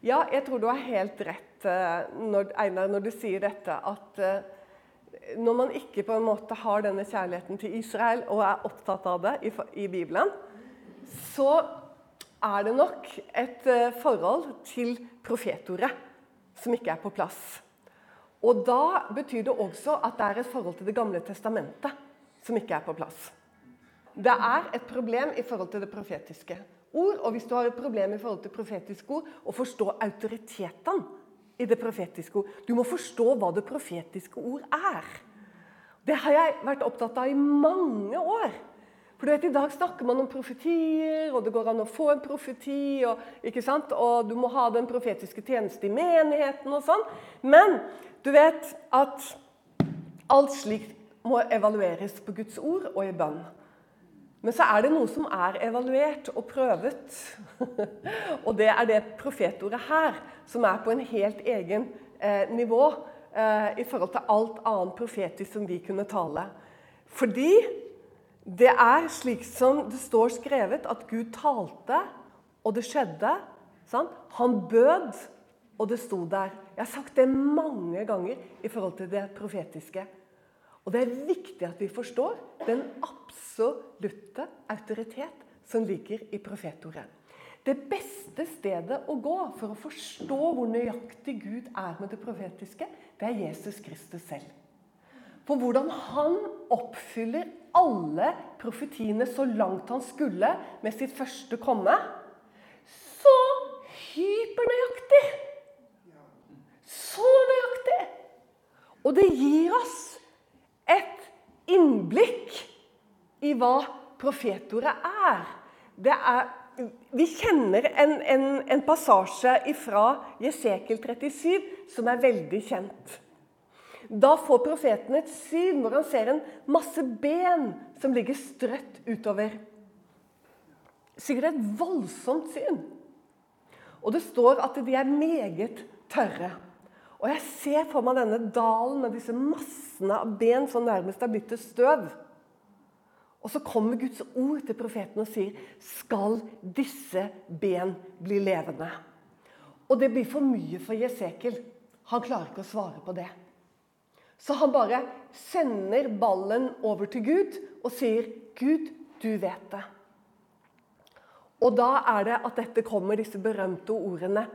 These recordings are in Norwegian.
Ja, jeg tror du har helt rett, eh, når, Einar, når du sier dette. At eh, når man ikke på en måte har denne kjærligheten til Israel og er opptatt av det i, i Bibelen, så er det nok et eh, forhold til profetordet som ikke er på plass. Og da betyr det også at det er et forhold til Det gamle testamentet som ikke er på plass. Det er et problem i forhold til det profetiske ord. Og hvis du har et problem i forhold til profetiske ord, å forstå autoritetene i det profetiske ord Du må forstå hva det profetiske ord er. Det har jeg vært opptatt av i mange år. For du vet, I dag snakker man om profetier, og det går an å få en profeti. Og, ikke sant? og du må ha den profetiske tjeneste i menigheten og sånn. Men du vet at alt slikt må evalueres på Guds ord og i bønn. Men så er det noe som er evaluert og prøvet. og det er det profetordet her, som er på en helt egen eh, nivå eh, i forhold til alt annet profetisk som vi kunne tale. Fordi det er slik som det står skrevet, at Gud talte, og det skjedde. Sant? Han bød, og det sto der. Jeg har sagt det mange ganger i forhold til det profetiske. Og det er viktig at vi forstår den absolutte autoritet som ligger i profetordet. Det beste stedet å gå for å forstå hvor nøyaktig Gud er med det profetiske, det er Jesus Kristus selv. For hvordan han oppfyller alle profetiene så langt han skulle med sitt første komme. Så hypernøyaktig! Så nøyaktig! Og det gir oss et innblikk i hva profetordet er. Er vi kjenner en, en, en passasje fra Jesekel 37 som er veldig kjent. Da får profeten et syn hvor han ser en masse ben som ligger strøtt utover. Sikkert et voldsomt syn. Og det står at de er meget tørre. Og jeg ser for meg denne dalen med disse massene av ben som nærmest er til støv. Og så kommer Guds ord til profeten og sier, 'Skal disse ben bli levende?' Og det blir for mye for Jesekel. Han klarer ikke å svare på det. Så han bare sender ballen over til Gud og sier, 'Gud, du vet det'. Og da er det at dette kommer, disse berømte ordene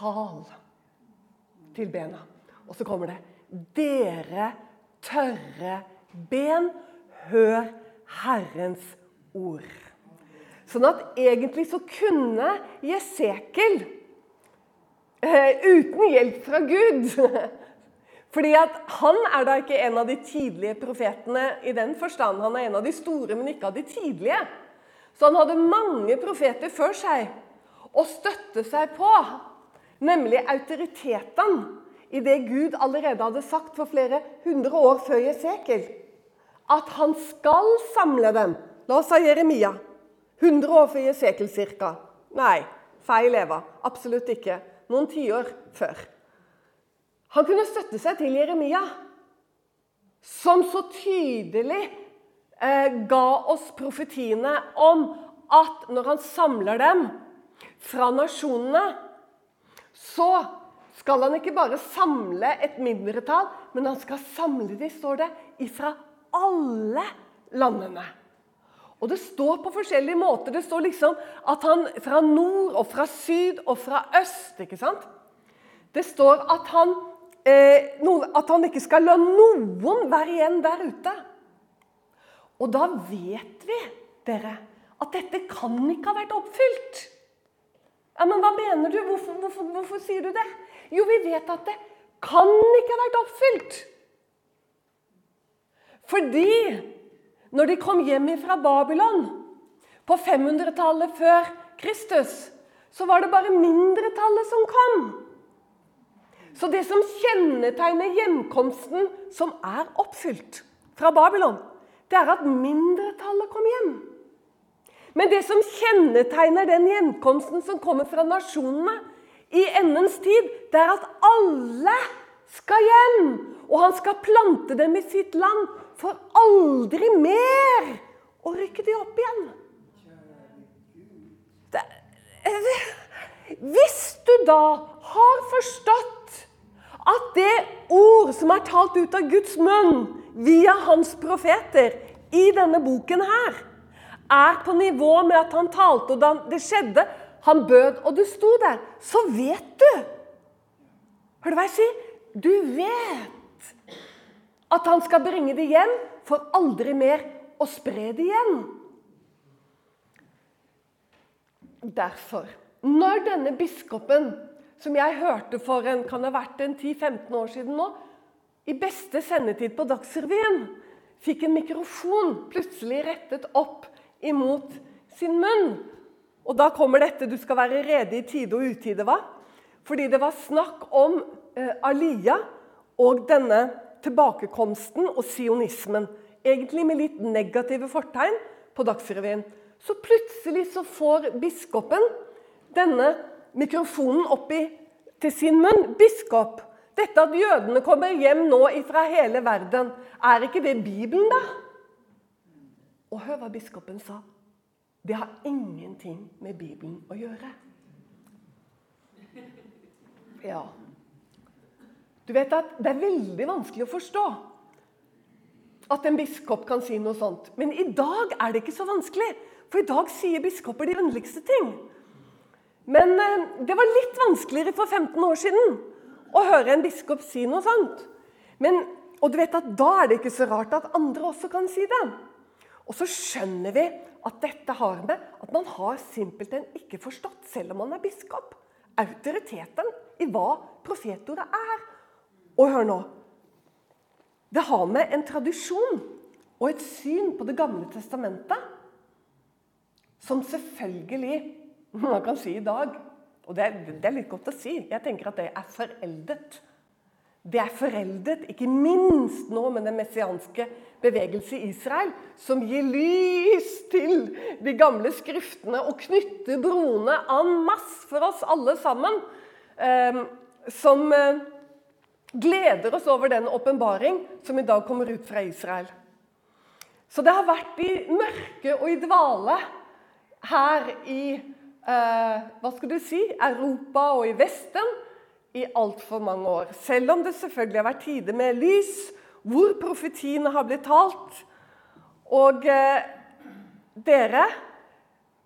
tal til bena. Og så kommer det Dere tørre ben, hør Herrens ord. Sånn at egentlig så kunne Jesekel, eh, uten hjelp fra Gud fordi at Han er da ikke en av de tidlige profetene i den forstand. Han er en av de store, men ikke av de tidlige. Så han hadde mange profeter før seg å støtte seg på nemlig autoriteten i det Gud allerede hadde sagt for flere hundre år før Jesekel. At han skal samle dem. La oss ha Jeremia. 100 år før Jesekel ca. Nei, feil Eva. Absolutt ikke. Noen tiår før. Han kunne støtte seg til Jeremia, som så tydelig eh, ga oss profetiene om at når han samler dem fra nasjonene så skal han ikke bare samle et mindretall, men han skal samle de, står det, ifra alle landene. Og det står på forskjellige måter. Det står liksom at han fra nord og fra syd og fra øst. ikke sant? Det står at han, eh, at han ikke skal la noen være igjen der ute. Og da vet vi, dere, at dette kan ikke ha vært oppfylt. Ja, men hva mener du? Hvorfor, hvorfor, hvorfor sier du det? Jo, vi vet at det kan ikke ha vært oppfylt. Fordi når de kom hjem fra Babylon på 500-tallet før Kristus, så var det bare mindretallet som kom. Så det som kjennetegner hjemkomsten som er oppfylt fra Babylon, det er at mindretallet kom hjem. Men det som kjennetegner den gjenkomsten som kommer fra nasjonene i endens tid, det er at alle skal hjem. Og han skal plante dem i sitt land for aldri mer å rykke de opp igjen. Det, hvis du da har forstått at det ord som er talt ut av Guds munn via hans profeter i denne boken her, er på nivå med at han talte, og da det skjedde, han bød, og du sto der, så vet du Hør du hva jeg sier? Du vet at han skal bringe det hjem for aldri mer å spre det igjen. Derfor, når denne biskopen, som jeg hørte for en, kan ha vært en 10-15 år siden nå, i beste sendetid på Dagsrevyen, fikk en mikrofon plutselig rettet opp imot sin munn. Og da kommer dette 'du skal være rede i tide og utide', hva? Fordi det var snakk om eh, Alia og denne tilbakekomsten og sionismen. Egentlig med litt negative fortegn på Dagsrevyen. Så plutselig så får biskopen denne mikrofonen opp til sin munn. 'Biskop, dette at jødene kommer hjem nå fra hele verden, er ikke det Bibelen, da?' Og hør hva biskopen sa. Det har ingenting med Bibelen å gjøre. Ja. Du vet at Det er veldig vanskelig å forstå at en biskop kan si noe sånt. Men i dag er det ikke så vanskelig, for i dag sier biskoper de underligste ting. Men eh, det var litt vanskeligere for 15 år siden å høre en biskop si noe sånt. Men, og du vet at Da er det ikke så rart at andre også kan si det. Og så skjønner vi at dette har med at man har simpelthen ikke forstått, selv om man er biskop, autoriteten i hva profetordet er. Og hør nå Det har med en tradisjon og et syn på Det gamle testamentet som selvfølgelig man kan si i dag Og det det er litt godt å si. Jeg tenker at det er foreldet. Det er foreldet, ikke minst nå med den messianske bevegelse i Israel, som gir lys til de gamle skriftene og knytter broene en masse for oss alle sammen. Eh, som eh, gleder oss over den åpenbaring som i dag kommer ut fra Israel. Så det har vært i mørke og i dvale her i eh, hva skal du si, Europa og i Vesten i altfor mange år. Selv om det selvfølgelig har vært tider med lys, hvor profetiene har blitt talt. Og eh, dere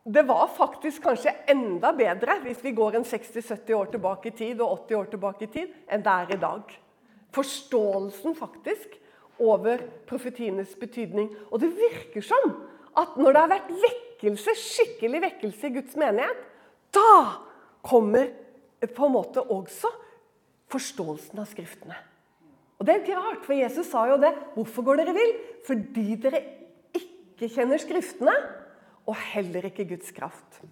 Det var faktisk kanskje enda bedre hvis vi går en 60-70 år tilbake i tid og 80 år tilbake i tid, enn det er i dag. Forståelsen faktisk over profetienes betydning. Og det virker som at når det har vært vekkelse, skikkelig vekkelse i Guds menighet, da kommer på en måte også forståelsen av Skriftene. Og Det er ikke rart, for Jesus sa jo det. Hvorfor går dere vill? Fordi dere ikke kjenner Skriftene, og heller ikke Guds kraft.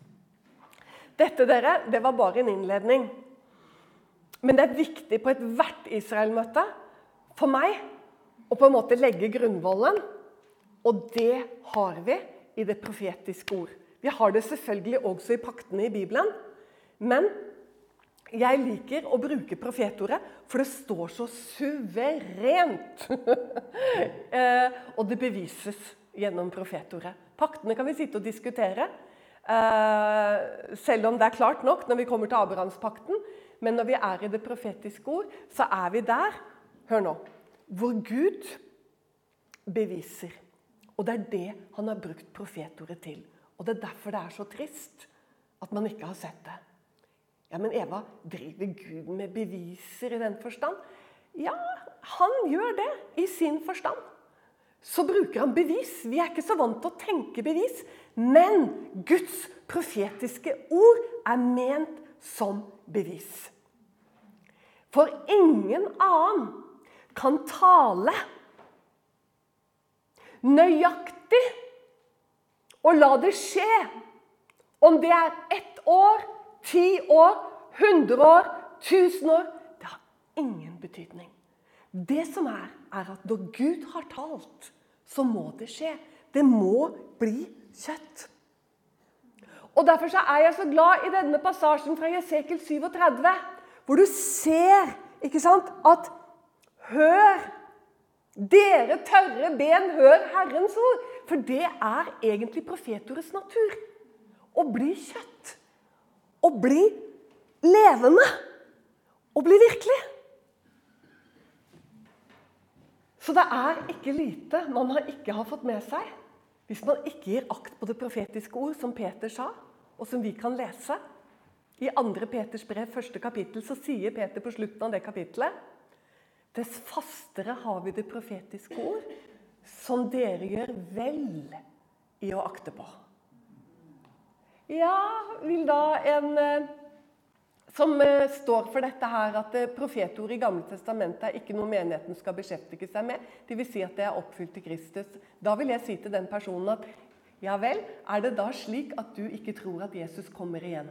Dette dere, det var bare en innledning. Men det er viktig på ethvert Israel-møte for meg å på en måte legge grunnvollen. Og det har vi i det profetiske ord. Vi har det selvfølgelig også i paktene i Bibelen. Men jeg liker å bruke profetordet, for det står så suverent. eh, og det bevises gjennom profetordet. Paktene kan vi sitte og diskutere, eh, selv om det er klart nok når vi kommer til Abrahamspakten. Men når vi er i det profetiske ord, så er vi der hør nå, hvor Gud beviser. Og det er det han har brukt profetordet til. Og det er derfor det er så trist at man ikke har sett det. Ja, Men Eva, driver Gud med beviser i den forstand? Ja, han gjør det i sin forstand. Så bruker han bevis. Vi er ikke så vant til å tenke bevis. Men Guds profetiske ord er ment som bevis. For ingen annen kan tale nøyaktig og la det skje om det er ett år ti år, 100 år, 1000 år Det har ingen betydning. Det som er, er at når Gud har talt, så må det skje. Det må bli kjøtt. Og Derfor så er jeg så glad i denne passasjen fra Jesekel 37, hvor du ser ikke sant, at Hør! Dere tørre ben, hør Herrens ord! For det er egentlig profetordets natur. Å bli kjøtt å bli levende og bli virkelig. Så det er ikke lite man ikke har fått med seg hvis man ikke gir akt på det profetiske ord, som Peter sa, og som vi kan lese. I 2. Peters brev, første kapittel, så sier Peter på slutten av det kapittelet Dess fastere har vi det profetiske ord, som dere gjør vel i å akte på. Ja, vil da en eh, som eh, står for dette her, at eh, profetordet i Gamle testamentet er ikke noe menigheten skal beskjeftige seg med. Dvs. Si at det er oppfylt til Kristus. Da vil jeg si til den personen at ja vel, er det da slik at du ikke tror at Jesus kommer igjen?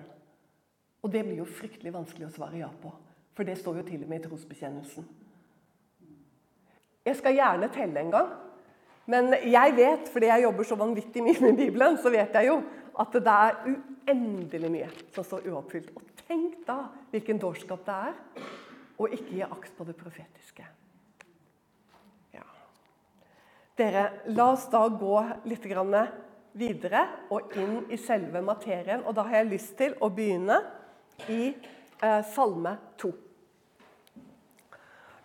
Og det blir jo fryktelig vanskelig å svare ja på. For det står jo til og med i trosbekjennelsen. Jeg skal gjerne telle en gang. Men jeg vet, fordi jeg jobber så vanvittig mye med Bibelen, så vet jeg jo at det er uendelig mye som står uoppfylt. Og Tenk da hvilken dårskap det er å ikke gi akt på det profetiske. Ja. Dere, la oss da gå litt videre og inn i selve materien. Og da har jeg lyst til å begynne i eh, Salme 2.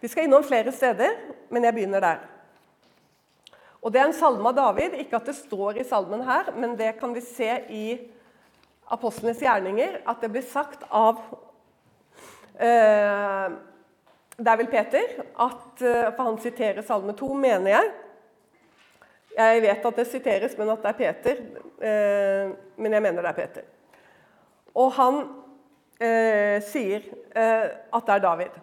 Vi skal innom flere steder, men jeg begynner der. Og Det er en salme av David. Ikke at det står i salmen her, men det kan vi se i apostlenes gjerninger at det blir sagt av eh, Det er Peter, at, eh, for han siterer Salme 2, mener jeg. Jeg vet at det siteres, men at det er Peter. Eh, men jeg mener det er Peter. Og han eh, sier eh, at det er David.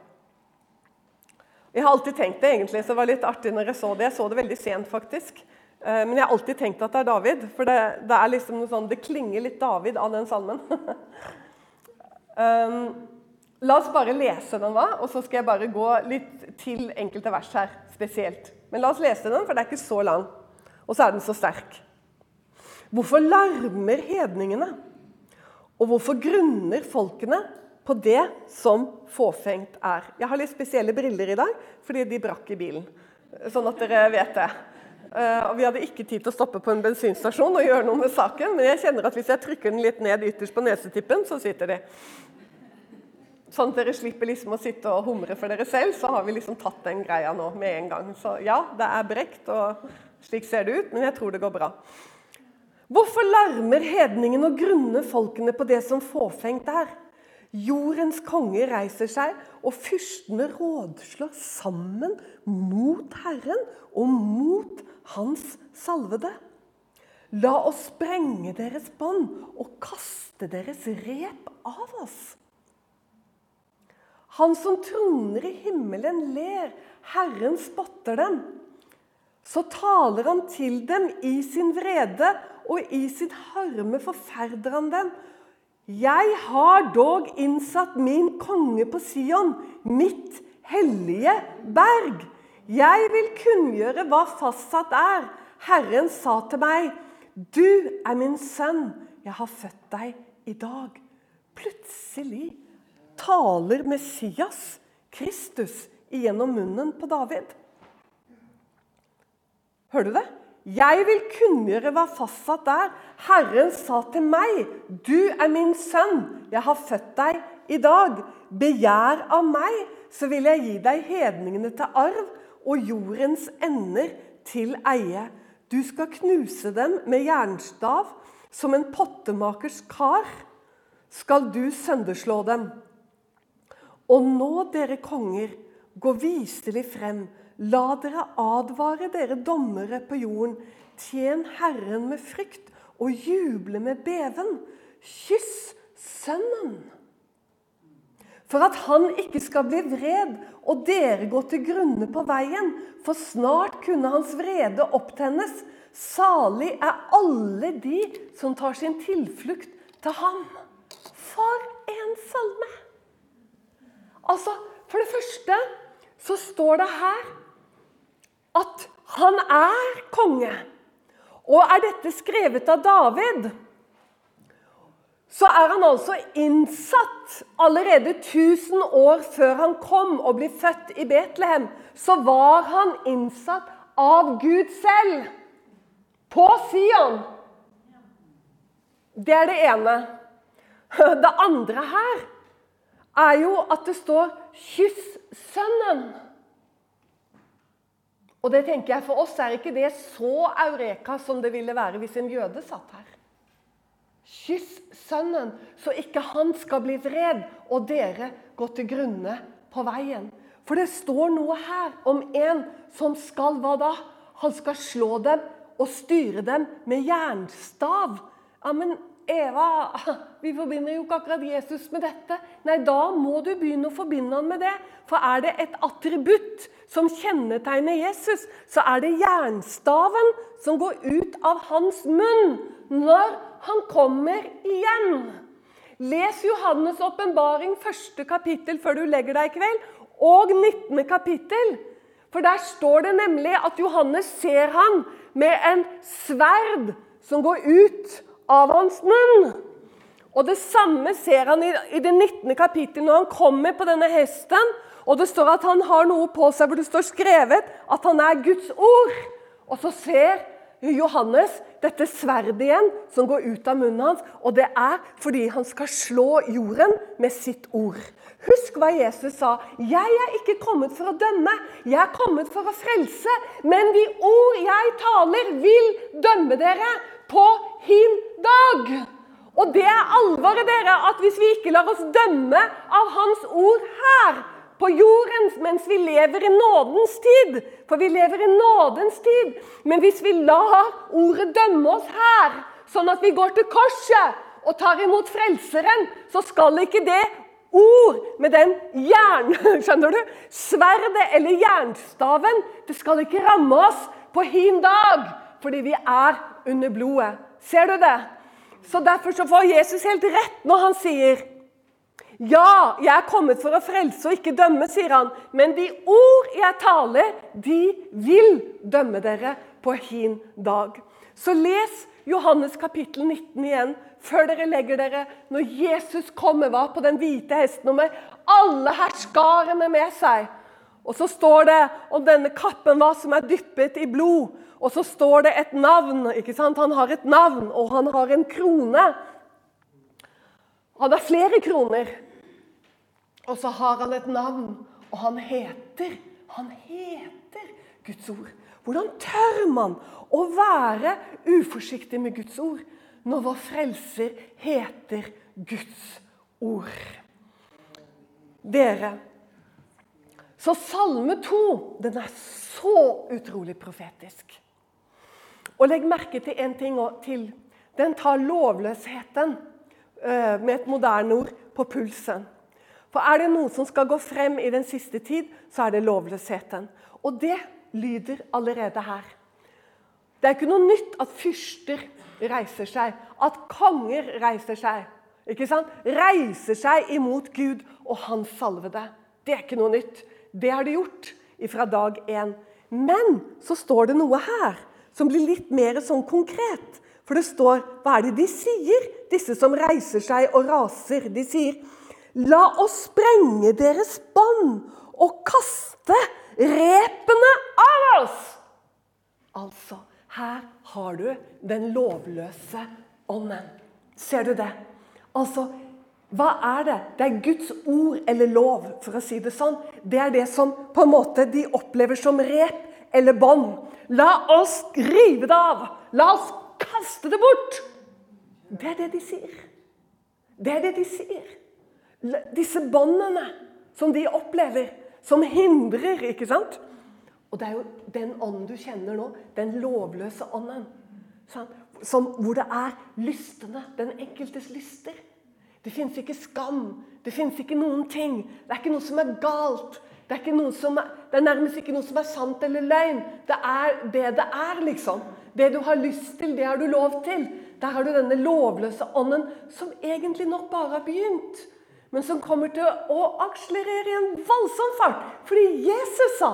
Jeg har alltid tenkt det, egentlig, så det var litt artig når jeg så det. Jeg så det veldig sent, faktisk. Eh, men jeg har alltid tenkt at det er David, for det, det er liksom noe sånn, det klinger litt David av den salmen. um, la oss bare lese den, da, og så skal jeg bare gå litt til enkelte vers her spesielt. Men la oss lese den, for det er ikke så lang. Og så er den så sterk. Hvorfor larmer hedningene? Og hvorfor grunner folkene på det som fåfengt er? Jeg har litt spesielle briller i dag, fordi de brakk i bilen. Sånn at dere vet det. Uh, og Vi hadde ikke tid til å stoppe på en bensinstasjon og gjøre noe med saken, men jeg kjenner at hvis jeg trykker den litt ned ytterst på nesetippen, så sitter de. Sånn at dere slipper liksom å sitte og humre for dere selv, så har vi liksom tatt den greia nå med en gang. Så ja, det er brekt, og slik ser det ut, men jeg tror det går bra. Hvorfor larmer hedningen og grunner folkene på det som fåfengt er? Jordens konge reiser seg, og fyrstene rådslår sammen mot Herren og mot Hans salvede. La oss sprenge deres bånd og kaste deres rep av oss. Han som troner i himmelen, ler. Herren spotter dem. Så taler han til dem i sin vrede, og i sitt harme forferder han dem jeg har dog innsatt min konge på Sion, mitt hellige berg. Jeg vil kunngjøre hva fastsatt er. Herren sa til meg, du er min sønn, jeg har født deg i dag. Plutselig taler Messias, Kristus, igjennom munnen på David. Hører du det? Jeg vil kunngjøre hva fastsatt er. Herren sa til meg, du er min sønn, jeg har født deg i dag. Begjær av meg, så vil jeg gi deg hedningene til arv og jordens ender til eie. Du skal knuse dem med jernstav, som en pottemakers kar skal du sønderslå dem. Og nå, dere konger, gå viselig frem La dere advare dere dommere på jorden. Tjen Herren med frykt og juble med beven. Kyss Sønnen. For at han ikke skal bli vred og dere gå til grunne på veien, for snart kunne hans vrede opptennes. Salig er alle de som tar sin tilflukt til ham. For en salme! Altså, For det første så står det her at han er konge. Og er dette skrevet av David, så er han altså innsatt allerede 1000 år før han kom og ble født i Betlehem. Så var han innsatt av Gud selv på Sion. Det er det ene. Det andre her er jo at det står 'kyss sønnen'. Og det tenker jeg For oss er ikke det så eureka som det ville være hvis en jøde satt her. Kyss sønnen, så ikke han skal bli vred, og dere går til grunne på veien. For det står noe her om en som skal hva da? Han skal slå dem og styre dem med jernstav. Ja, men Eva, vi forbinder jo ikke akkurat Jesus med dette. Nei, da må du begynne å forbinde han med det. For er det et attributt som kjennetegner Jesus, så er det jernstaven som går ut av hans munn når han kommer igjen. Les Johannes' åpenbaring, første kapittel før du legger deg i kveld, og 19. kapittel. For der står det nemlig at Johannes ser han med en sverd som går ut av hans munn. Og Det samme ser han i, det 19. kapittel når han kommer på denne hesten. Og det står at han har noe på seg hvor det står skrevet at han er Guds ord. Og så ser Johannes dette sverdet igjen som går ut av munnen hans. Og det er fordi han skal slå jorden med sitt ord. Husk hva Jesus sa. 'Jeg er ikke kommet for å dømme, jeg er kommet for å frelse.' 'Men de ord jeg taler, vil dømme dere på hin dag.' Og det er alvoret, dere, at hvis vi ikke lar oss dømme av Hans ord her, på jorden mens vi lever i nådens tid. For vi lever i nådens tid. Men hvis vi lar ordet dømme oss her, sånn at vi går til korset og tar imot Frelseren, så skal ikke det ord med den jern... Skjønner du? Sverdet eller jernstaven, det skal ikke ramme oss på hin dag, fordi vi er under blodet. Ser du det? Så Derfor så får Jesus helt rett når han sier ja, jeg er kommet for å frelse og ikke dømme, sier han. Men de ord jeg taler, de vil dømme dere på hin dag. Så les Johannes kapittel 19 igjen før dere legger dere når Jesus kommer var på den hvite hesten og med alle herskarene med seg. Og så står det om denne kappen var som er dyppet i blod. Og så står det et navn. ikke sant? Han har et navn, og han har en krone. Han har flere kroner. Og så har han et navn, og han heter Han heter Guds ord. Hvordan tør man å være uforsiktig med Guds ord når vår frelser heter Guds ord? Dere, så Salme 2 den er så utrolig profetisk. Og legg merke til en ting til. Den tar lovløsheten eh, med et moderne ord på pulsen. For er det noe som skal gå frem i den siste tid, så er det lovløsheten. Og det lyder allerede her. Det er ikke noe nytt at fyrster reiser seg, at konger reiser seg. Ikke sant? Reiser seg imot Gud og hans salvede. Det er ikke noe nytt. Det har de gjort fra dag én. Men så står det noe her som blir litt mer sånn konkret. For det står Hva er det de sier, disse som reiser seg og raser? De sier La oss sprenge deres bånd og kaste repene av oss! Altså, her har du den lovløse ånden. Ser du det? Altså, hva er det? Det er Guds ord eller lov, for å si det sånn. Det er det som på en måte de opplever som rep eller bånd. La oss rive det av! La oss kaste det bort! Det er det de sier. Det er det de sier disse båndene som de opplever, som hindrer, ikke sant? Og det er jo den ånden du kjenner nå, den lovløse ånden. Som, hvor det er lystene, den enkeltes lyster. Det fins ikke skam. Det fins ikke noen ting. Det er ikke noe som er galt. Det er, er, det er, nærmest ikke noe som er sant eller løgn. Det er det det er, liksom. Det du har lyst til, det har du lov til. Der har du denne lovløse ånden som egentlig nok bare har begynt men som kommer til å akselerere i en voldsom fart. Fordi Jesus sa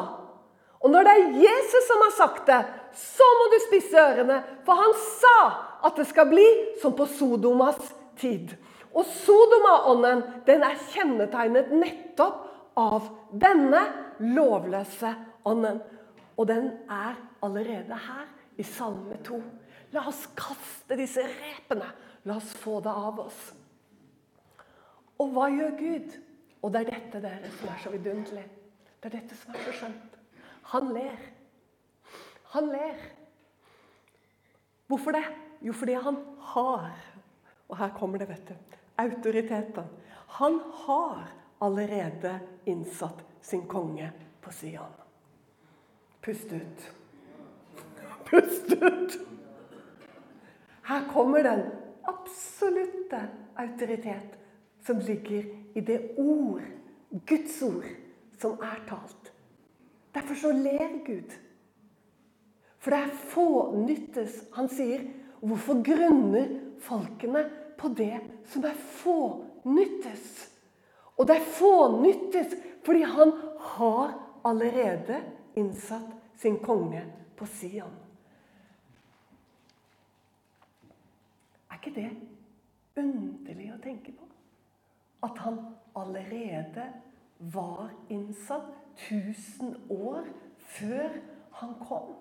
Og når det er Jesus som har sagt det, så må du spisse ørene. For han sa at det skal bli som på Sodomas tid. Og Sodoma-ånden den er kjennetegnet nettopp av denne lovløse ånden. Og den er allerede her i Salme 2. La oss kaste disse repene. La oss få det av oss. Og hva gjør Gud? Og det er dette dere som er så vidunderlig. Det er dette som er så skjønt. Han ler. Han ler. Hvorfor det? Jo, fordi han har Og her kommer det, vet du. Autoriteten. Han har allerede innsatt sin konge på Sion. Pust ut. Pust ut! Her kommer den absolutte autoritet som ligger i det ord, Guds ord, som er talt. Derfor så ler Gud. For det er fånyttes. Han sier, 'Hvorfor grunner folkene på det som er fånyttes?' Og det er fånyttes fordi han har allerede innsatt sin konge på Sion. Er ikke det underlig å tenke på? At han allerede var innsatt 1000 år før han kom.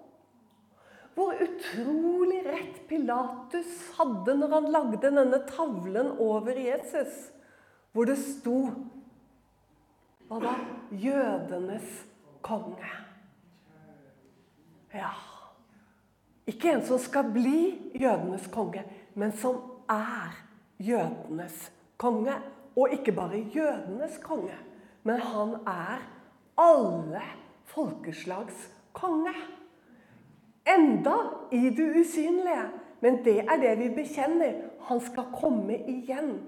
Hvor utrolig rett Pilatus hadde når han lagde denne tavlen over Jesus, hvor det sto hva da? Jødenes konge. Ja Ikke en som skal bli jødenes konge, men som er jødenes konge. Og ikke bare jødenes konge, men han er alle folkeslags konge. Enda i det usynlige. Men det er det vi bekjenner. Han skal komme igjen.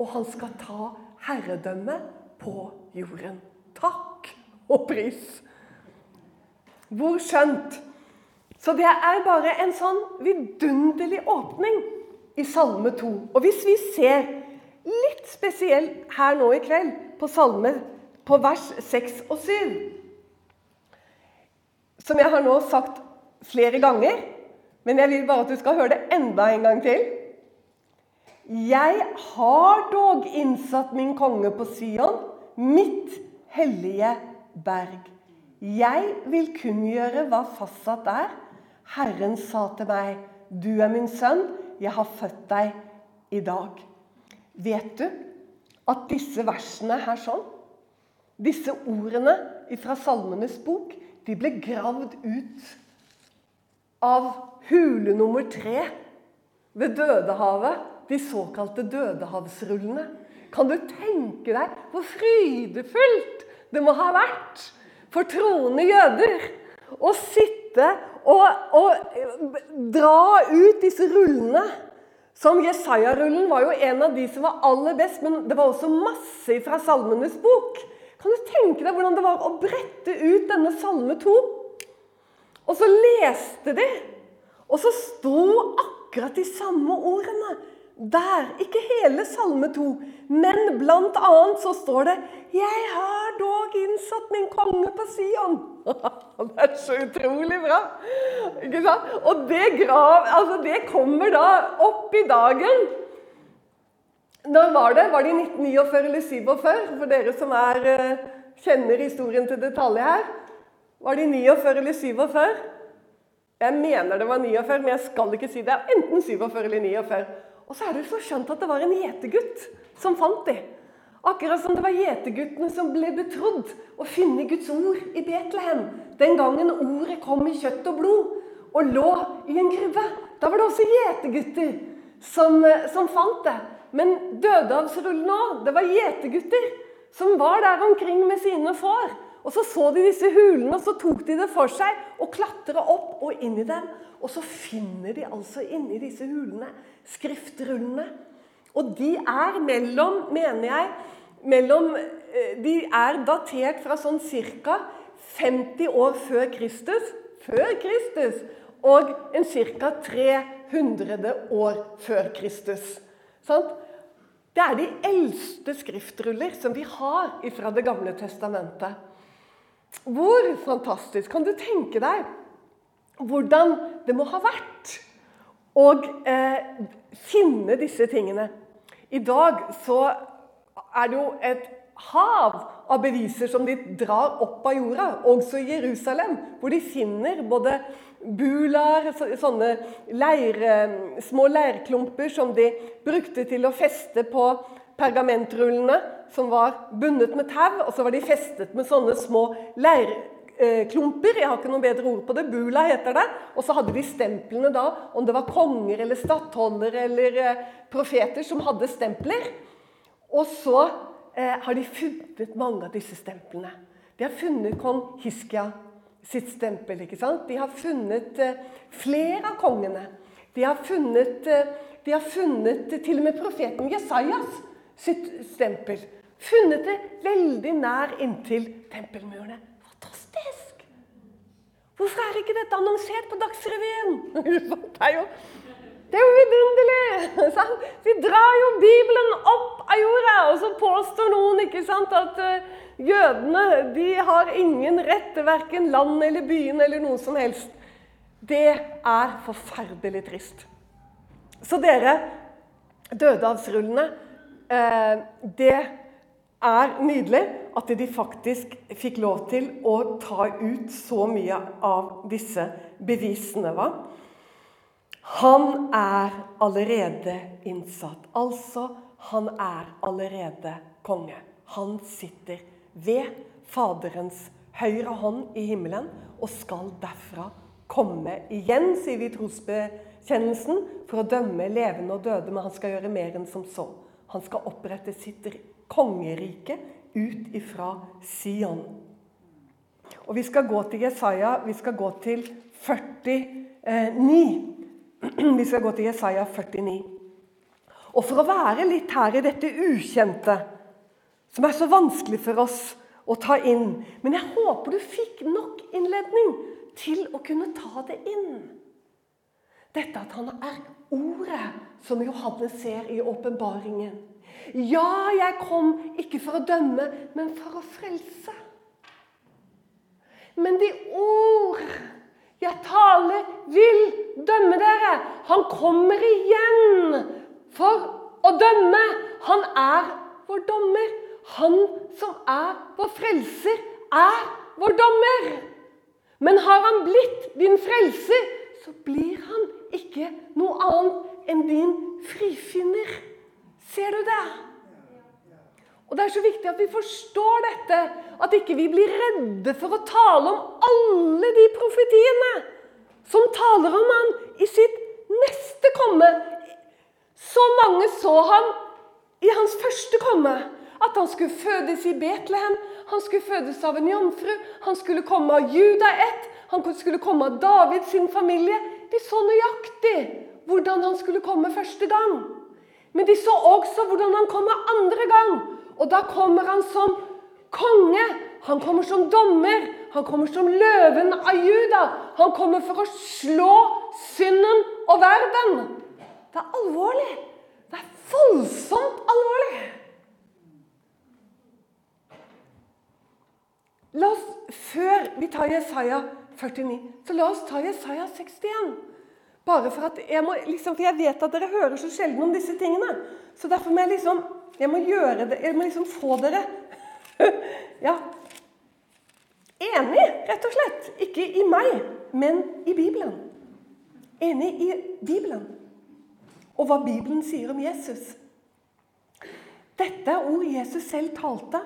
Og han skal ta herredømme på jorden. Takk og pris. Hvor skjønt. Så det er bare en sånn vidunderlig åpning i Salme 2. Og hvis vi ser litt spesielt her nå i kveld på salme på vers 6 og 7 Som jeg har nå sagt flere ganger, men jeg vil bare at du skal høre det enda en gang til. Jeg har dog innsatt min konge på Sion, mitt hellige berg. Jeg vil kunngjøre hva fastsatt er. Herren sa til meg, du er min sønn, jeg har født deg i dag. Vet du at disse versene her sånn, disse ordene fra Salmenes bok, de ble gravd ut av hule nummer tre ved Dødehavet. De såkalte Dødehavsrullene. Kan du tenke deg hvor frydefullt det må ha vært for troende jøder å sitte og, og dra ut disse rullene? Som Jesaja-rullen var jo en av de som var aller best, men det var også masse fra Salmenes bok. Kan du tenke deg hvordan det var å brette ut denne salme 2? Og så leste de, og så sto akkurat de samme ordene der. Ikke hele salme 2, men blant annet så står det 'Jeg har dog innsatt min konge på Sion'. det er så utrolig bra! Ikke sant? Og det, grav, altså det kommer da opp i dagen. Når var det? Var det i 1949 eller 47? For dere som er, eh, kjenner historien til detalj her. Var det i 49 eller 47? Jeg mener det var 49, men jeg skal ikke si det. Enten 47 eller 49. Og så er det så skjønt at det var en gjetergutt som fant dem. Akkurat som det var gjeterguttene som ble betrodd å finne Guds ord i Betlehem. Den gangen ordet kom i kjøtt og blod og lå i en gruve. Da var det også gjetergutter som, eh, som fant det. Men døde av òg, det var gjetergutter som var der omkring med sine får. Og Så så de disse hulene, og så tok de det for seg og klatra opp og inn i dem. Og så finner de altså inni disse hulene skriftrullene. Og de er mellom, mener jeg mellom, eh, De er datert fra sånn ca. 50 år før Kristus. Før Kristus! Og en ca. 300 år før Kristus. Sant? Det er de eldste skriftruller som vi har fra Det gamle testamentet. Hvor fantastisk! Kan du tenke deg hvordan det må ha vært å eh, finne disse tingene? I dag så er det jo et hav av beviser som de drar opp av jorda, også i Jerusalem, hvor de finner både bular, sånne leire, små leirklumper som de brukte til å feste på pergamentrullene som var bundet med tau, og så var de festet med sånne små leirklumper. Jeg har ikke noe bedre ord på det. Bula heter det. Og så hadde de stemplene da, om det var konger eller stattholdere eller eh, profeter som hadde stempler. Og så eh, har de funnet mange av disse stemplene. De har funnet kong Hiskia sitt stempel. ikke sant? De har funnet eh, flere av kongene. De har funnet, eh, de har funnet til og med profeten Jesajas sitt stempel. Funnet det veldig nær inntil tempelmurene. Fantastisk! Hvorfor er ikke dette annonsert på Dagsrevyen? Det er jo, det er jo vidunderlig! Sant? Vi drar jo Bibelen opp av jorda, og så påstår noen ikke sant, at uh, jødene de har ingen rett til verken land eller byen eller noe som helst. Det er forferdelig trist. Så dere, dødehavsrullene Eh, det er nydelig at de faktisk fikk lov til å ta ut så mye av disse bevisene. Va? Han er allerede innsatt. Altså, han er allerede konge. Han sitter ved Faderens høyre hånd i himmelen og skal derfra komme igjen, sier vi i trosbekjennelsen, for å dømme levende og døde. Men han skal gjøre mer enn som så. Han skal opprette sitt kongerike ut ifra Sion. Og Vi skal gå til Jesaja. Vi skal gå til 49. Vi skal gå til Jesaja 49. Og for å være litt her i dette ukjente, som er så vanskelig for oss å ta inn Men jeg håper du fikk nok innledning til å kunne ta det inn. Dette at han er ordet som Johannes ser i åpenbaringen. Ja, jeg kom ikke for å dømme, men for å frelse. Men de ord jeg taler, vil dømme dere. Han kommer igjen for å dømme. Han er vår dommer. Han som er vår frelser, er vår dommer. Men har han blitt din frelser, så blir han ikke noe annet enn din frifinner. Ser du det? Og Det er så viktig at vi forstår dette, at ikke vi blir redde for å tale om alle de profetiene som taler om han i sitt neste komme. Så mange så han i hans første komme. At han skulle fødes i Betlehem, han skulle fødes av en jomfru, han skulle komme av Juda ett, han skulle komme av Davids familie. De så nøyaktig hvordan han skulle komme første gang. Men de så også hvordan han kommer andre gang. Og da kommer han som konge. Han kommer som dommer. Han kommer som løven av Juda. Han kommer for å slå synden og verden. Det er alvorlig. Det er voldsomt alvorlig. La oss, Før vi tar Jesaja 49. Så la oss ta Jesaja 61. Bare for at jeg må, liksom, for jeg vet at dere hører så sjelden om disse tingene. Så derfor må jeg liksom jeg må gjøre det, jeg må liksom få dere ja, enig, rett og slett. Ikke i meg, men i Bibelen. Enig i Bibelen. Og hva Bibelen sier om Jesus. Dette er ord Jesus selv talte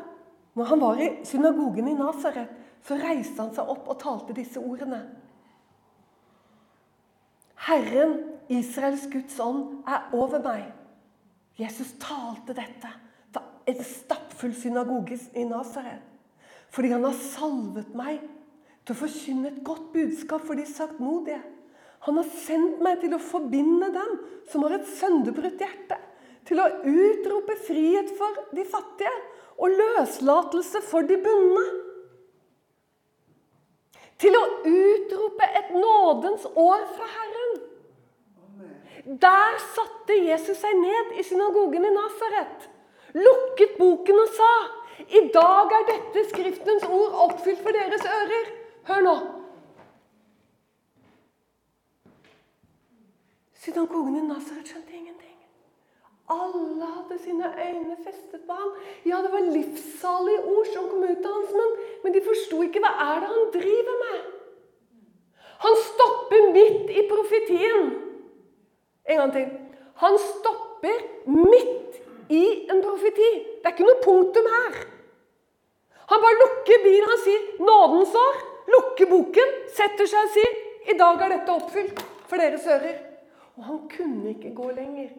når han var i synagogen i Nasaret så reiste han seg opp og talte disse ordene. Herren, Israels Guds ånd, er over meg. Jesus talte dette til en stappfull synagoge i Nasaret. Fordi han har salvet meg til å forkynne et godt budskap for de saktmodige. Han har sendt meg til å forbinde dem som har et sønderbrutt hjerte. Til å utrope frihet for de fattige og løslatelse for de bundne til å utrope et nådens år fra Herren. Der satte Jesus seg ned i synagogen i Nasaret, lukket boken og sa i dag er dette Skriftens ord oppfylt for deres ører. Hør nå. Synagogen i Nasaret skjønte ingenting. Alle hadde sine øyne festet på ham. Ja, det var livssalige ord som kom ut av hans munn, men de forsto ikke hva er det han driver med. Han stopper midt i profetien. En gang til. Han stopper midt i en profeti. Det er ikke noe punktum her. Han bare lukker bilen. Han sier 'nådens år'. Lukker boken, setter seg og sier 'I dag er dette oppfylt for deres ører'. Og han kunne ikke gå lenger.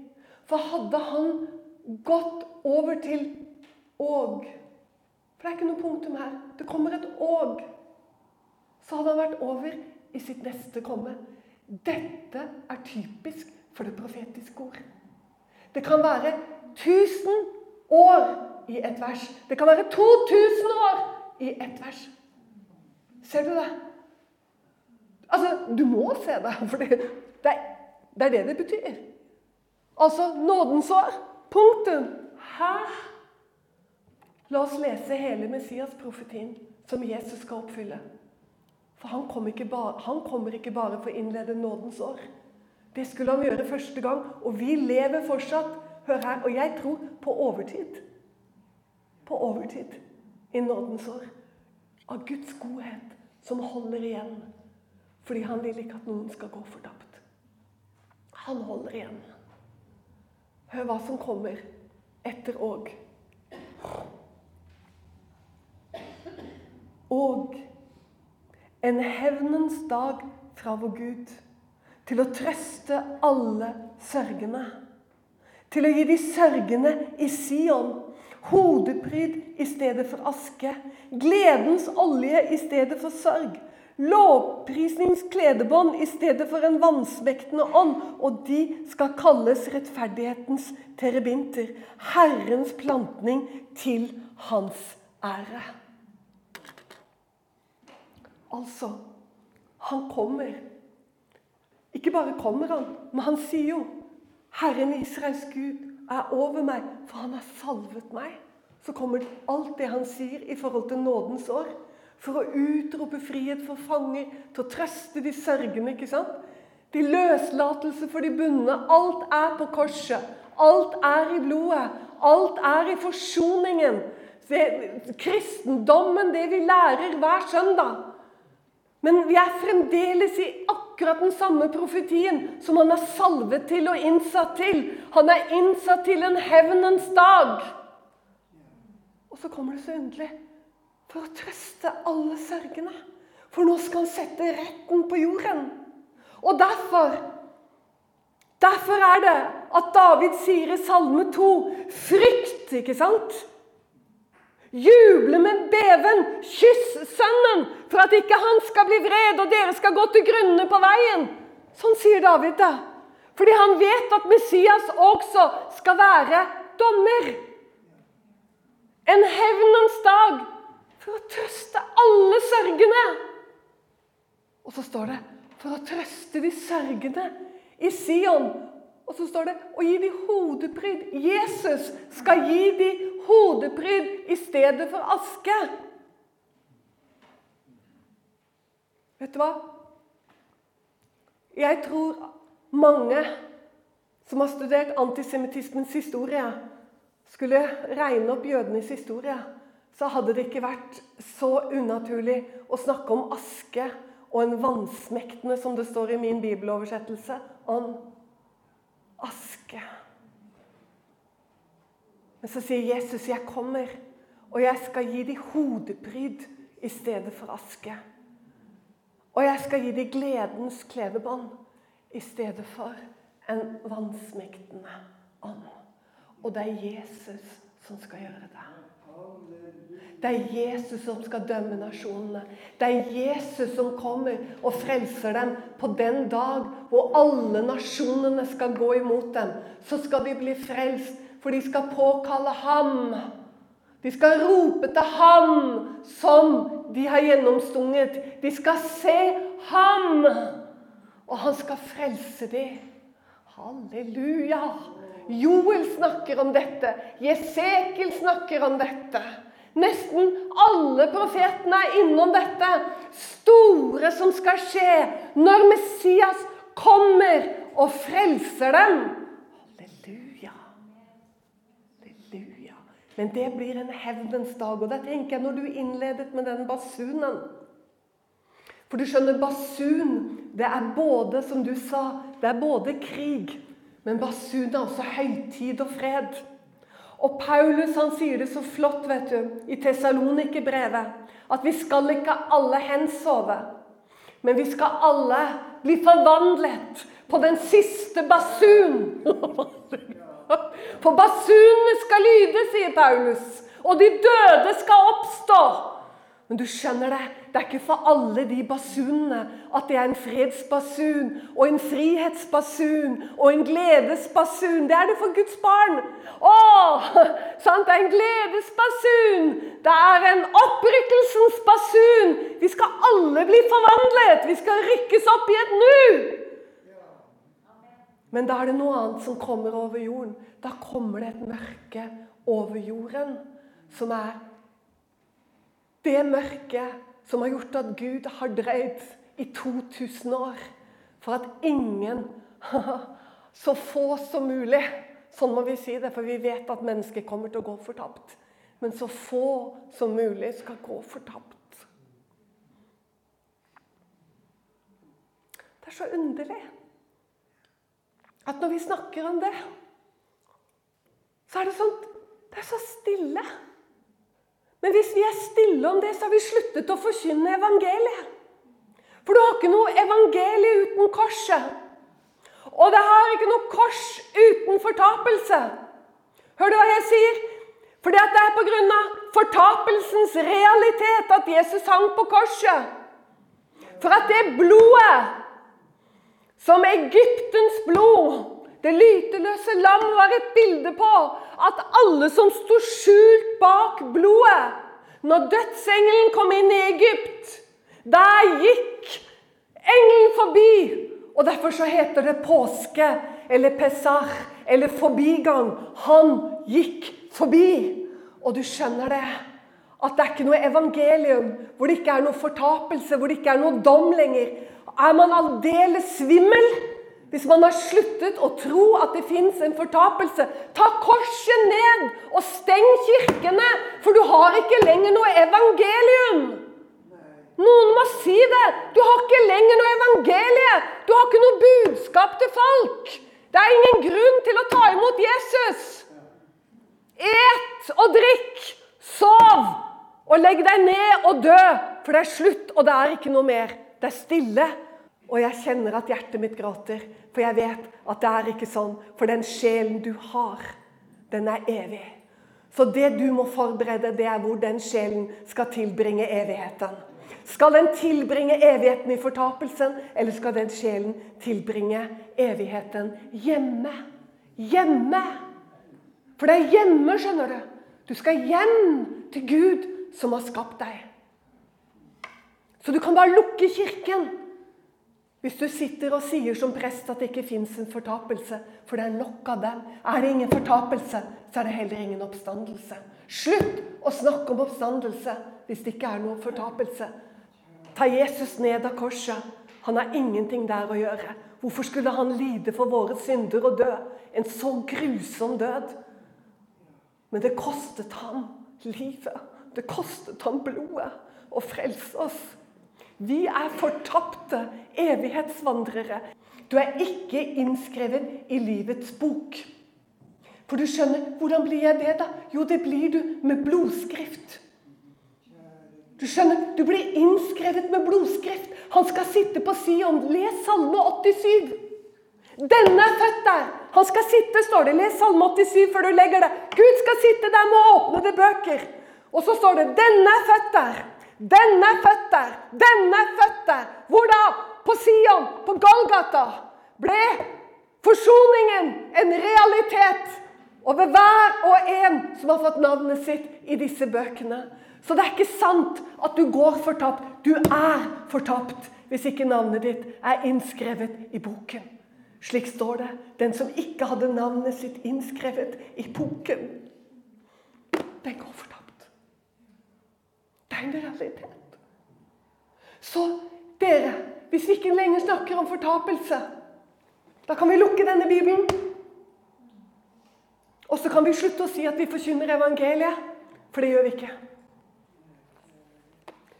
For hadde han gått over til og For det er ikke noe punktum her. Det kommer et og. Så hadde han vært over i sitt neste komme. Dette er typisk for det profetiske ord. Det kan være 1000 år i et vers. Det kan være 2000 år i ett vers. Ser du det? Altså, du må se det, for det, det, er, det det betyr. Altså nådens år. Punktum. Hæ? La oss lese hele Messias-profetien som Jesus skal oppfylle. For han, kom bare, han kommer ikke bare for å innlede nådens år. Det skulle han gjøre første gang, og vi lever fortsatt. Hør her, Og jeg tror på overtid på overtid i nådens år. Av Guds godhet som holder igjen. Fordi han vil ikke at noen skal gå fortapt. Han holder igjen. Hør hva som kommer etter òg. Og en hevnens dag fra vår Gud til å trøste alle sørgende. Til å gi de sørgende i Sion Hodepryd i stedet for aske. Gledens olje i stedet for sorg. Lovprisningskledebånd i stedet for en vansmektende ånd. Og de skal kalles rettferdighetens terebinter. Herrens plantning til hans ære. Altså Han kommer. Ikke bare kommer han, men han sier jo Herren Israels Gud er over meg, for han har salvet meg. Så kommer alt det han sier i forhold til nådens år. For å utrope frihet for fanger, til å trøste de sørgende. ikke sant? De løslatelse for de bundne. Alt er på korset. Alt er i blodet. Alt er i forsoningen. Det, kristendommen, det vi lærer hver søndag. Men vi er fremdeles i akkurat den samme profetien som han er salvet til og innsatt til. Han er innsatt til en hevnens dag. Og så kommer det så underlig for å trøste alle sørgende. For nå skal han sette retten på jorden. Og derfor Derfor er det at David sier i Salme 2 Frykt, ikke sant? Juble med beven, kyss sønnen, for at ikke han skal bli vred og dere skal gå til grunne på veien. Sånn sier David da. Fordi han vet at Messias også skal være dommer. En hevnens dag for å trøste alle sørgende. Og så står det for å trøste de sørgende i Sion og så står det 'å gi de hodepryd'. Jesus skal gi de hodepryd i stedet for aske. Vet du hva? Jeg tror mange som har studert antisemittismens historie, skulle regne opp jødenes historie, så hadde det ikke vært så unaturlig å snakke om aske og en vansmektende, som det står i min bibeloversettelse, ånd aske. Men så sier Jesus, 'Jeg kommer, og jeg skal gi dem hodepryd i stedet for aske.' 'Og jeg skal gi dem gledens klebebånd i stedet for en vansmektende ånd.' Og det er Jesus som skal gjøre det. Det er Jesus som skal dømme nasjonene. Det er Jesus som kommer og frelser dem på den dag hvor alle nasjonene skal gå imot dem. Så skal de bli frelst, for de skal påkalle ham. De skal rope til ham som de har gjennomstunget. De skal se ham, og han skal frelse dem. Halleluja! Joel snakker om dette. Jesekel snakker om dette. Nesten alle profetene er innom dette store som skal skje når Messias kommer og frelser dem. Halleluja. Halleluja. Men det blir en hevnens dag. Og det tenker jeg når du innledet med den basunen For du skjønner, basun, det er både, som du sa, det er både krig, men basun er også høytid og fred. Og Paulus han sier det så flott vet du, i Tessalonikerbrevet. At vi skal ikke alle hensove, men vi skal alle bli forvandlet på den siste basun. For basunene skal lyde, sier Paulus, og de døde skal oppstå. Men du skjønner det, det er ikke for alle de basunene at det er en fredsbasun og en frihetsbasun og en gledesbasun. Det er det for Guds barn. Å, sant? Det er en gledesbasun. Det er en opprykkelsens basun. Vi skal alle bli forvandlet. Vi skal rykkes opp i et nu. Men da er det noe annet som kommer over jorden. Da kommer det et mørke over jorden som er det mørket som har gjort at Gud har dreid i 2000 år for at ingen, så få som mulig Sånn må vi si det, for vi vet at mennesker kommer til å gå fortapt. Men så få som mulig skal gå fortapt. Det er så underlig at når vi snakker om det, så er det sånn Det er så stille. Men hvis vi er stille om det, så har vi sluttet å forkynne evangeliet. For du har ikke noe evangelie uten korset. Og det har ikke noe kors uten fortapelse. Hør du hva jeg sier? For det er pga. fortapelsens realitet at Jesus hang på korset. For at det blodet, som Egyptens blod, det lyteløse lam, var et bilde på at alle som sto skjult bak blodet Når dødsengelen kom inn i Egypt, der gikk engelen forbi. Og Derfor så heter det påske eller pesar eller forbigang. Han gikk forbi. Og du skjønner det, at det er ikke noe evangelium hvor det ikke er noe fortapelse, hvor det ikke er noe dom lenger. Er man aldeles svimmel, hvis man har sluttet å tro at det fins en fortapelse, ta korset ned og steng kirkene, for du har ikke lenger noe evangelium. Noen må si det. Du har ikke lenger noe evangelie. Du har ikke noe budskap til folk. Det er ingen grunn til å ta imot Jesus. Et og drikk, sov og legg deg ned og dø, for det er slutt, og det er ikke noe mer. Det er stille. Og jeg kjenner at hjertet mitt gråter, for jeg vet at det er ikke sånn. For den sjelen du har, den er evig. Så det du må forberede, det er hvor den sjelen skal tilbringe evigheten. Skal den tilbringe evigheten i fortapelsen, eller skal den sjelen tilbringe evigheten hjemme? Hjemme! For det er hjemme, skjønner du. Du skal hjem til Gud som har skapt deg. Så du kan bare lukke kirken hvis du sitter og sier som prest at det ikke fins en fortapelse, for det er nok av dem. Er det ingen fortapelse, så er det heller ingen oppstandelse. Slutt å snakke om oppstandelse hvis det ikke er noen fortapelse. Ta Jesus ned av korset. Han har ingenting der å gjøre. Hvorfor skulle han lide for våre synder og dø? En så grusom død. Men det kostet ham livet. Det kostet ham blodet å frelse oss. Vi er fortapte evighetsvandrere. Du er ikke innskrevet i livets bok. For du skjønner, hvordan blir jeg det, da? Jo, det blir du med blodskrift. Du skjønner, du blir innskrevet med blodskrift. Han skal sitte på Sion. Les Salme 87. Denne er født der. Han skal sitte, står det. Les Salme 87 før du legger det. Gud skal sitte der med åpnede bøker. Og så står det 'Denne er født der'. Denne føtter. Denne føtter. Hvor da? På Sion, på Golgata, ble forsoningen en realitet over hver og en som har fått navnet sitt i disse bøkene. Så det er ikke sant at du går fortapt. Du er fortapt hvis ikke navnet ditt er innskrevet i boken. Slik står det. Den som ikke hadde navnet sitt innskrevet i boken, den går fortapt. Det er en realitet. Så dere, hvis vi ikke lenger snakker om fortapelse, da kan vi lukke denne Bibelen. Og så kan vi slutte å si at vi forkynner evangeliet, for det gjør vi ikke.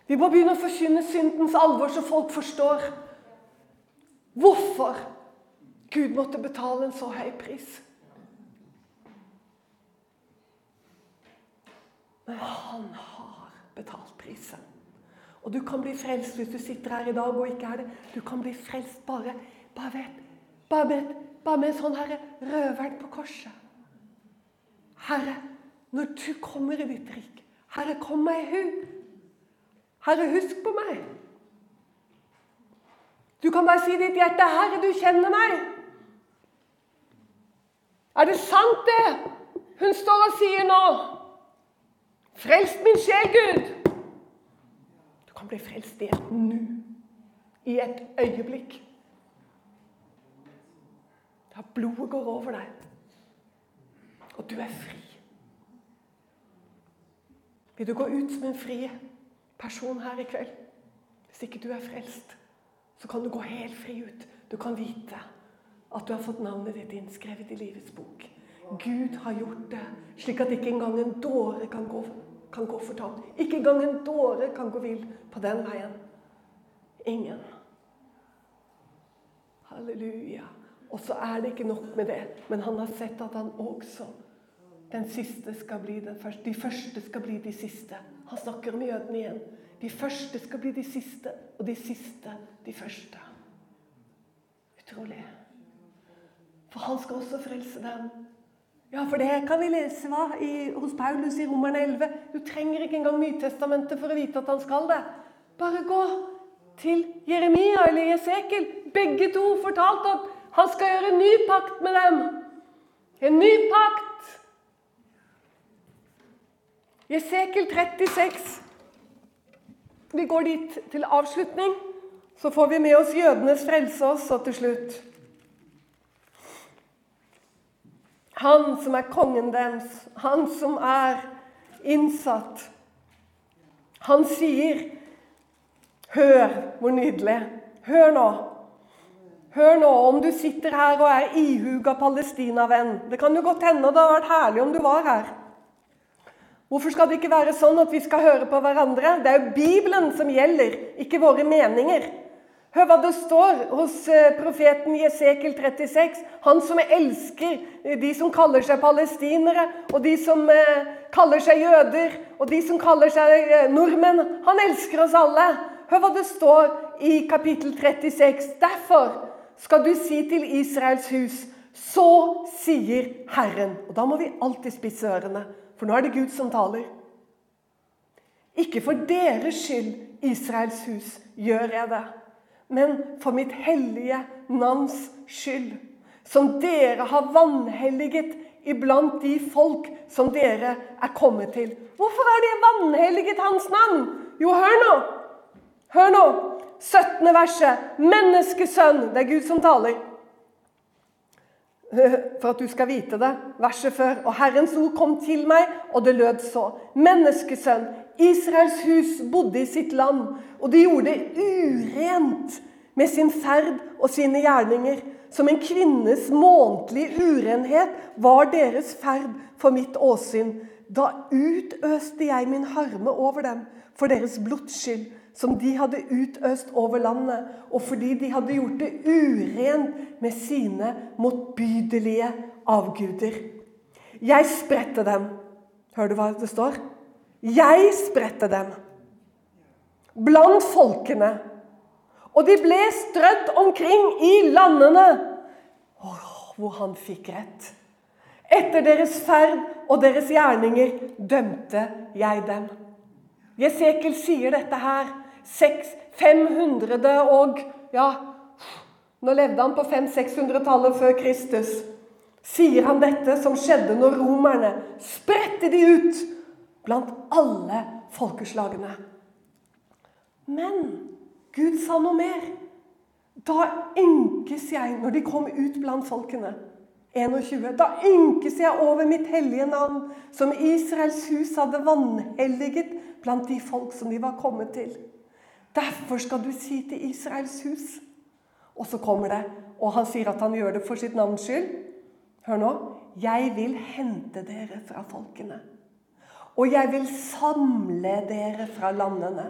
Vi må begynne å forkynne syndens alvor, så folk forstår hvorfor Gud måtte betale en så høy pris. Men han har betalt prisen. Og du kan bli frelst hvis du sitter her i dag og ikke er det. Du kan bli frelst bare, bare, vet, bare, med, bare med en sånn herre røveren på korset. Herre, når du kommer i ditt rik, Herre, kom meg i hu. Herre, husk på meg. Du kan bare si i ditt hjerte 'Herre, du kjenner meg'. Er det sant, det hun står og sier nå? Frelst min sjel, Gud. Du kan bli frelst der nå. I et øyeblikk. Da blodet går over deg, og du er fri. Vil du gå ut som en fri person her i kveld? Hvis ikke du er frelst, så kan du gå helt fri ut. Du kan vite at du har fått navnet ditt innskrevet i livets bok. Gud har gjort det slik at ikke engang en dåre kan gå, kan gå fortapt. Ikke engang en dåre kan gå vill på den veien. Ingen. Halleluja. Og så er det ikke nok med det, men han har sett at han også den siste skal bli den første. De første skal bli de siste. Han snakker om jødene igjen. De første skal bli de siste, og de siste de første. Utrolig. For han skal også frelse dem. Ja, for det kan vi lese hva, i, hos Paulus i Romerne 11. Du trenger ikke engang Nytestamentet for å vite at han skal det. Bare gå til Jeremia eller Jesekel. Begge to fortalte at han skal gjøre en ny pakt med dem. En ny pakt. Jesekel 36. Vi går dit til avslutning. Så får vi med oss jødenes frelse også til slutt. Han som er kongen deres, han som er innsatt. Han sier Hør, hvor nydelig. Hør nå. Hør nå, om du sitter her og er ihuga palestinavenn. Det kan jo godt hende det hadde vært herlig om du var her. Hvorfor skal det ikke være sånn at vi skal høre på hverandre? Det er jo Bibelen som gjelder, ikke våre meninger. Hør hva det står hos eh, profeten Jesekel 36. Han som elsker de som kaller seg palestinere, og de som eh, kaller seg jøder, og de som kaller seg eh, nordmenn. Han elsker oss alle. Hør hva det står i kapittel 36. Derfor skal du si til Israels hus, så sier Herren. Og da må vi alltid spisse ørene, for nå er det Gud som taler. Ikke for deres skyld, Israels hus, gjør jeg det men for mitt hellige navns skyld, som dere har vanhelliget iblant de folk som dere er kommet til. Hvorfor har de vanhelliget hans navn? Jo, hør nå! Hør nå! 17. verset. Menneskesønn. Det er Gud som taler. For at du skal vite det. Verset før. Og Herrens ord kom til meg, og det lød så. Menneskesønn. Israels hus bodde i sitt land, og de gjorde det urent med sin ferd og sine gjerninger. Som en kvinnes månedlige urenhet var deres ferd for mitt åsyn. Da utøste jeg min harme over dem for deres blods skyld, som de hadde utøst over landet, og fordi de hadde gjort det urent med sine motbydelige avguder. Jeg spredte dem. Hører du hva det står? Jeg spredte dem blant folkene, og de ble strødd omkring i landene. Oh, hvor han fikk rett. Etter deres ferd og deres gjerninger dømte jeg dem. Jesekel sier dette her. 500 og Ja, nå levde han på 500-600-tallet før Kristus. Sier han dette som skjedde når romerne spredte de ut blant alle folkeslagene. Men Gud sa noe mer. Da ynkes jeg når de kom ut blant folkene. 21. Da ynkes jeg over mitt hellige navn, som Israels hus hadde vanhelliget blant de folk som de var kommet til. Derfor skal du si til Israels hus Og så kommer det, og han sier at han gjør det for sitt navns skyld. Hør nå. Jeg vil hente dere fra folkene og jeg vil samle dere fra landene.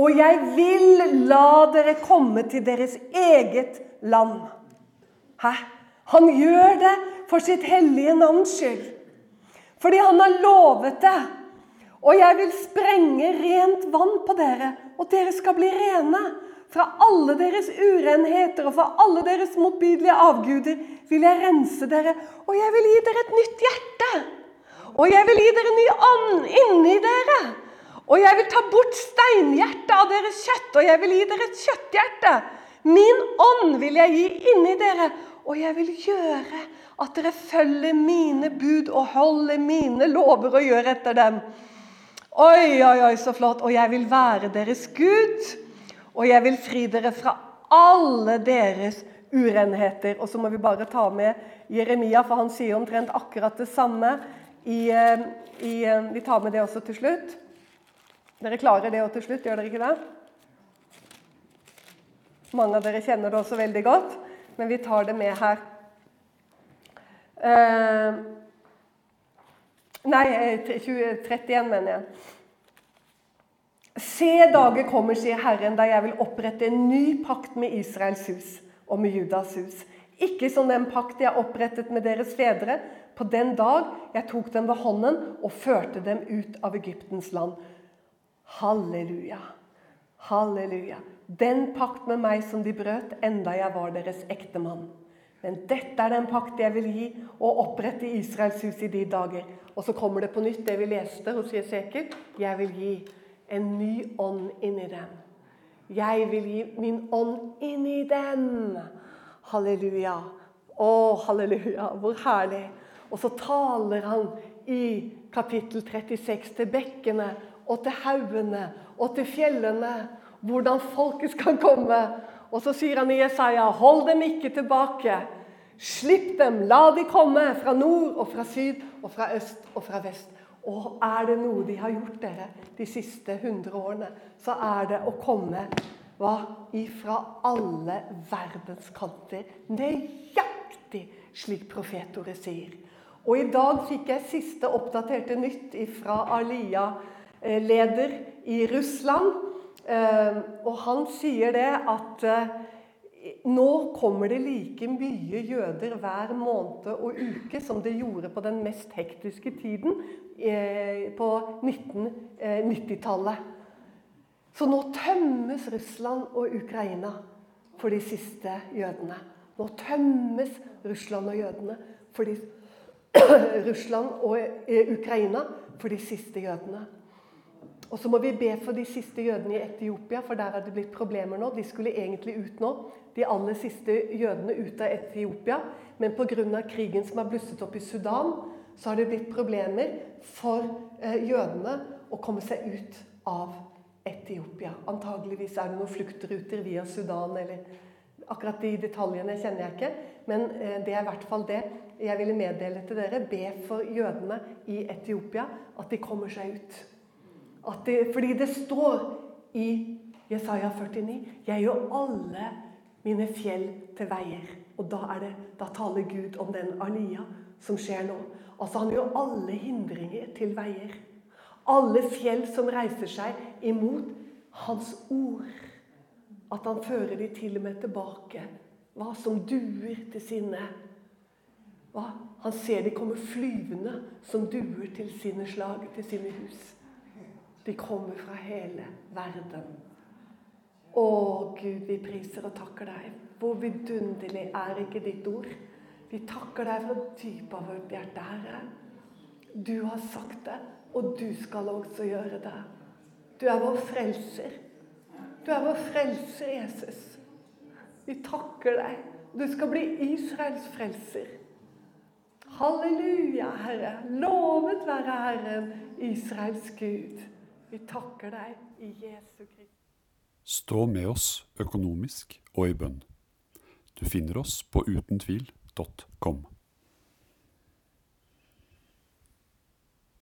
Og jeg vil la dere komme til deres eget land. Hæ? Han gjør det for sitt hellige navns skyld. Fordi han har lovet det. Og jeg vil sprenge rent vann på dere, og dere skal bli rene. Fra alle deres urenheter og fra alle deres motbydelige avguder vil jeg rense dere, og jeg vil gi dere et nytt hjerte. Og jeg vil gi dere ny ånd inni dere. Og jeg vil ta bort steinhjertet av deres kjøtt, og jeg vil gi dere et kjøtthjerte. Min ånd vil jeg gi inni dere, og jeg vil gjøre at dere følger mine bud og holder mine lover og gjør etter dem. Oi, oi, oi, så flott. Og jeg vil være deres Gud, og jeg vil fri dere fra alle deres urenheter. Og så må vi bare ta med Jeremia, for han sier omtrent akkurat det samme. I, eh, i, eh, vi tar med det også til slutt. Dere klarer det òg til slutt, gjør dere ikke det? Mange av dere kjenner det også veldig godt, men vi tar det med her. Uh, nei, 31, mener jeg. Se, dager kommer, sier Herren, da jeg vil opprette en ny pakt med Israels hus og med Judas hus. Ikke som den pakt jeg opprettet med deres fedre på den dag jeg tok dem ved hånden og førte dem ut av Egyptens land. Halleluja. Halleluja. Den pakt med meg som de brøt, enda jeg var deres ektemann. Men dette er den pakt jeg vil gi og opprette Israels hus i de dager. Og så kommer det på nytt det vi leste hos Jesekel. Jeg vil gi en ny ånd inni dem. Jeg vil gi min ånd inni dem. Halleluja. Å, halleluja. Hvor herlig. Og så taler han i kapittel 36 til bekkene og til haugene og til fjellene hvordan folket skal komme og så sier han i Jesaja.: Hold dem ikke tilbake. Slipp dem, la de komme fra nord og fra syd og fra øst og fra vest. Og er det noe de har gjort dere de siste hundre årene, så er det å komme hva, ifra alle verdens kanter. Nøyaktig slik profetordet sier. Og i dag fikk jeg siste oppdaterte nytt fra Alia, eh, i Russland. Ehm, og han sier det at eh, nå kommer det like mye jøder hver måned og uke som det gjorde på den mest hektiske tiden eh, på 1990-tallet. Eh, Så nå tømmes Russland og Ukraina for de siste jødene. Nå tømmes Russland og jødene for de, Russland og Ukraina for de siste jødene. Og så må vi be for de siste jødene i Etiopia, for der er det blitt problemer nå. De skulle egentlig ut nå, de aller siste jødene ut av Etiopia. Men pga. krigen som har blusset opp i Sudan, så har det blitt problemer for eh, jødene å komme seg ut av Etiopia. Antageligvis er det noen fluktruter via Sudan eller Akkurat de detaljene kjenner jeg ikke, men eh, det er i hvert fall det jeg ville meddele til dere. Be for jødene i Etiopia at de kommer seg ut. De, fordi det står i Jesaja 49 Jeg gjør alle mine fjell til veier. Og da, det, da taler Gud om den alia som skjer nå. Altså Han gjør alle hindringer til veier. Alle fjell som reiser seg imot hans ord. At han fører de til og med tilbake. Hva som duer til sine hva? Han ser de kommer flyvende som duer til sine slag, til sine hus. De kommer fra hele verden. Å, Gud, vi priser og takker deg. Hvor vidunderlig er ikke ditt ord? Vi takker deg fra dypet av vårt hjerte, Herre. Du har sagt det, og du skal også gjøre det. Du er vår frelser. Du er vår frelser, Jesus. Vi takker deg. Du skal bli Israels frelser. Halleluja, Herre. Lovet være Herren, Israels Gud. Vi takker deg i Jesu Kristus. Stå med oss økonomisk og i bønn. Du finner oss på utentvil.com.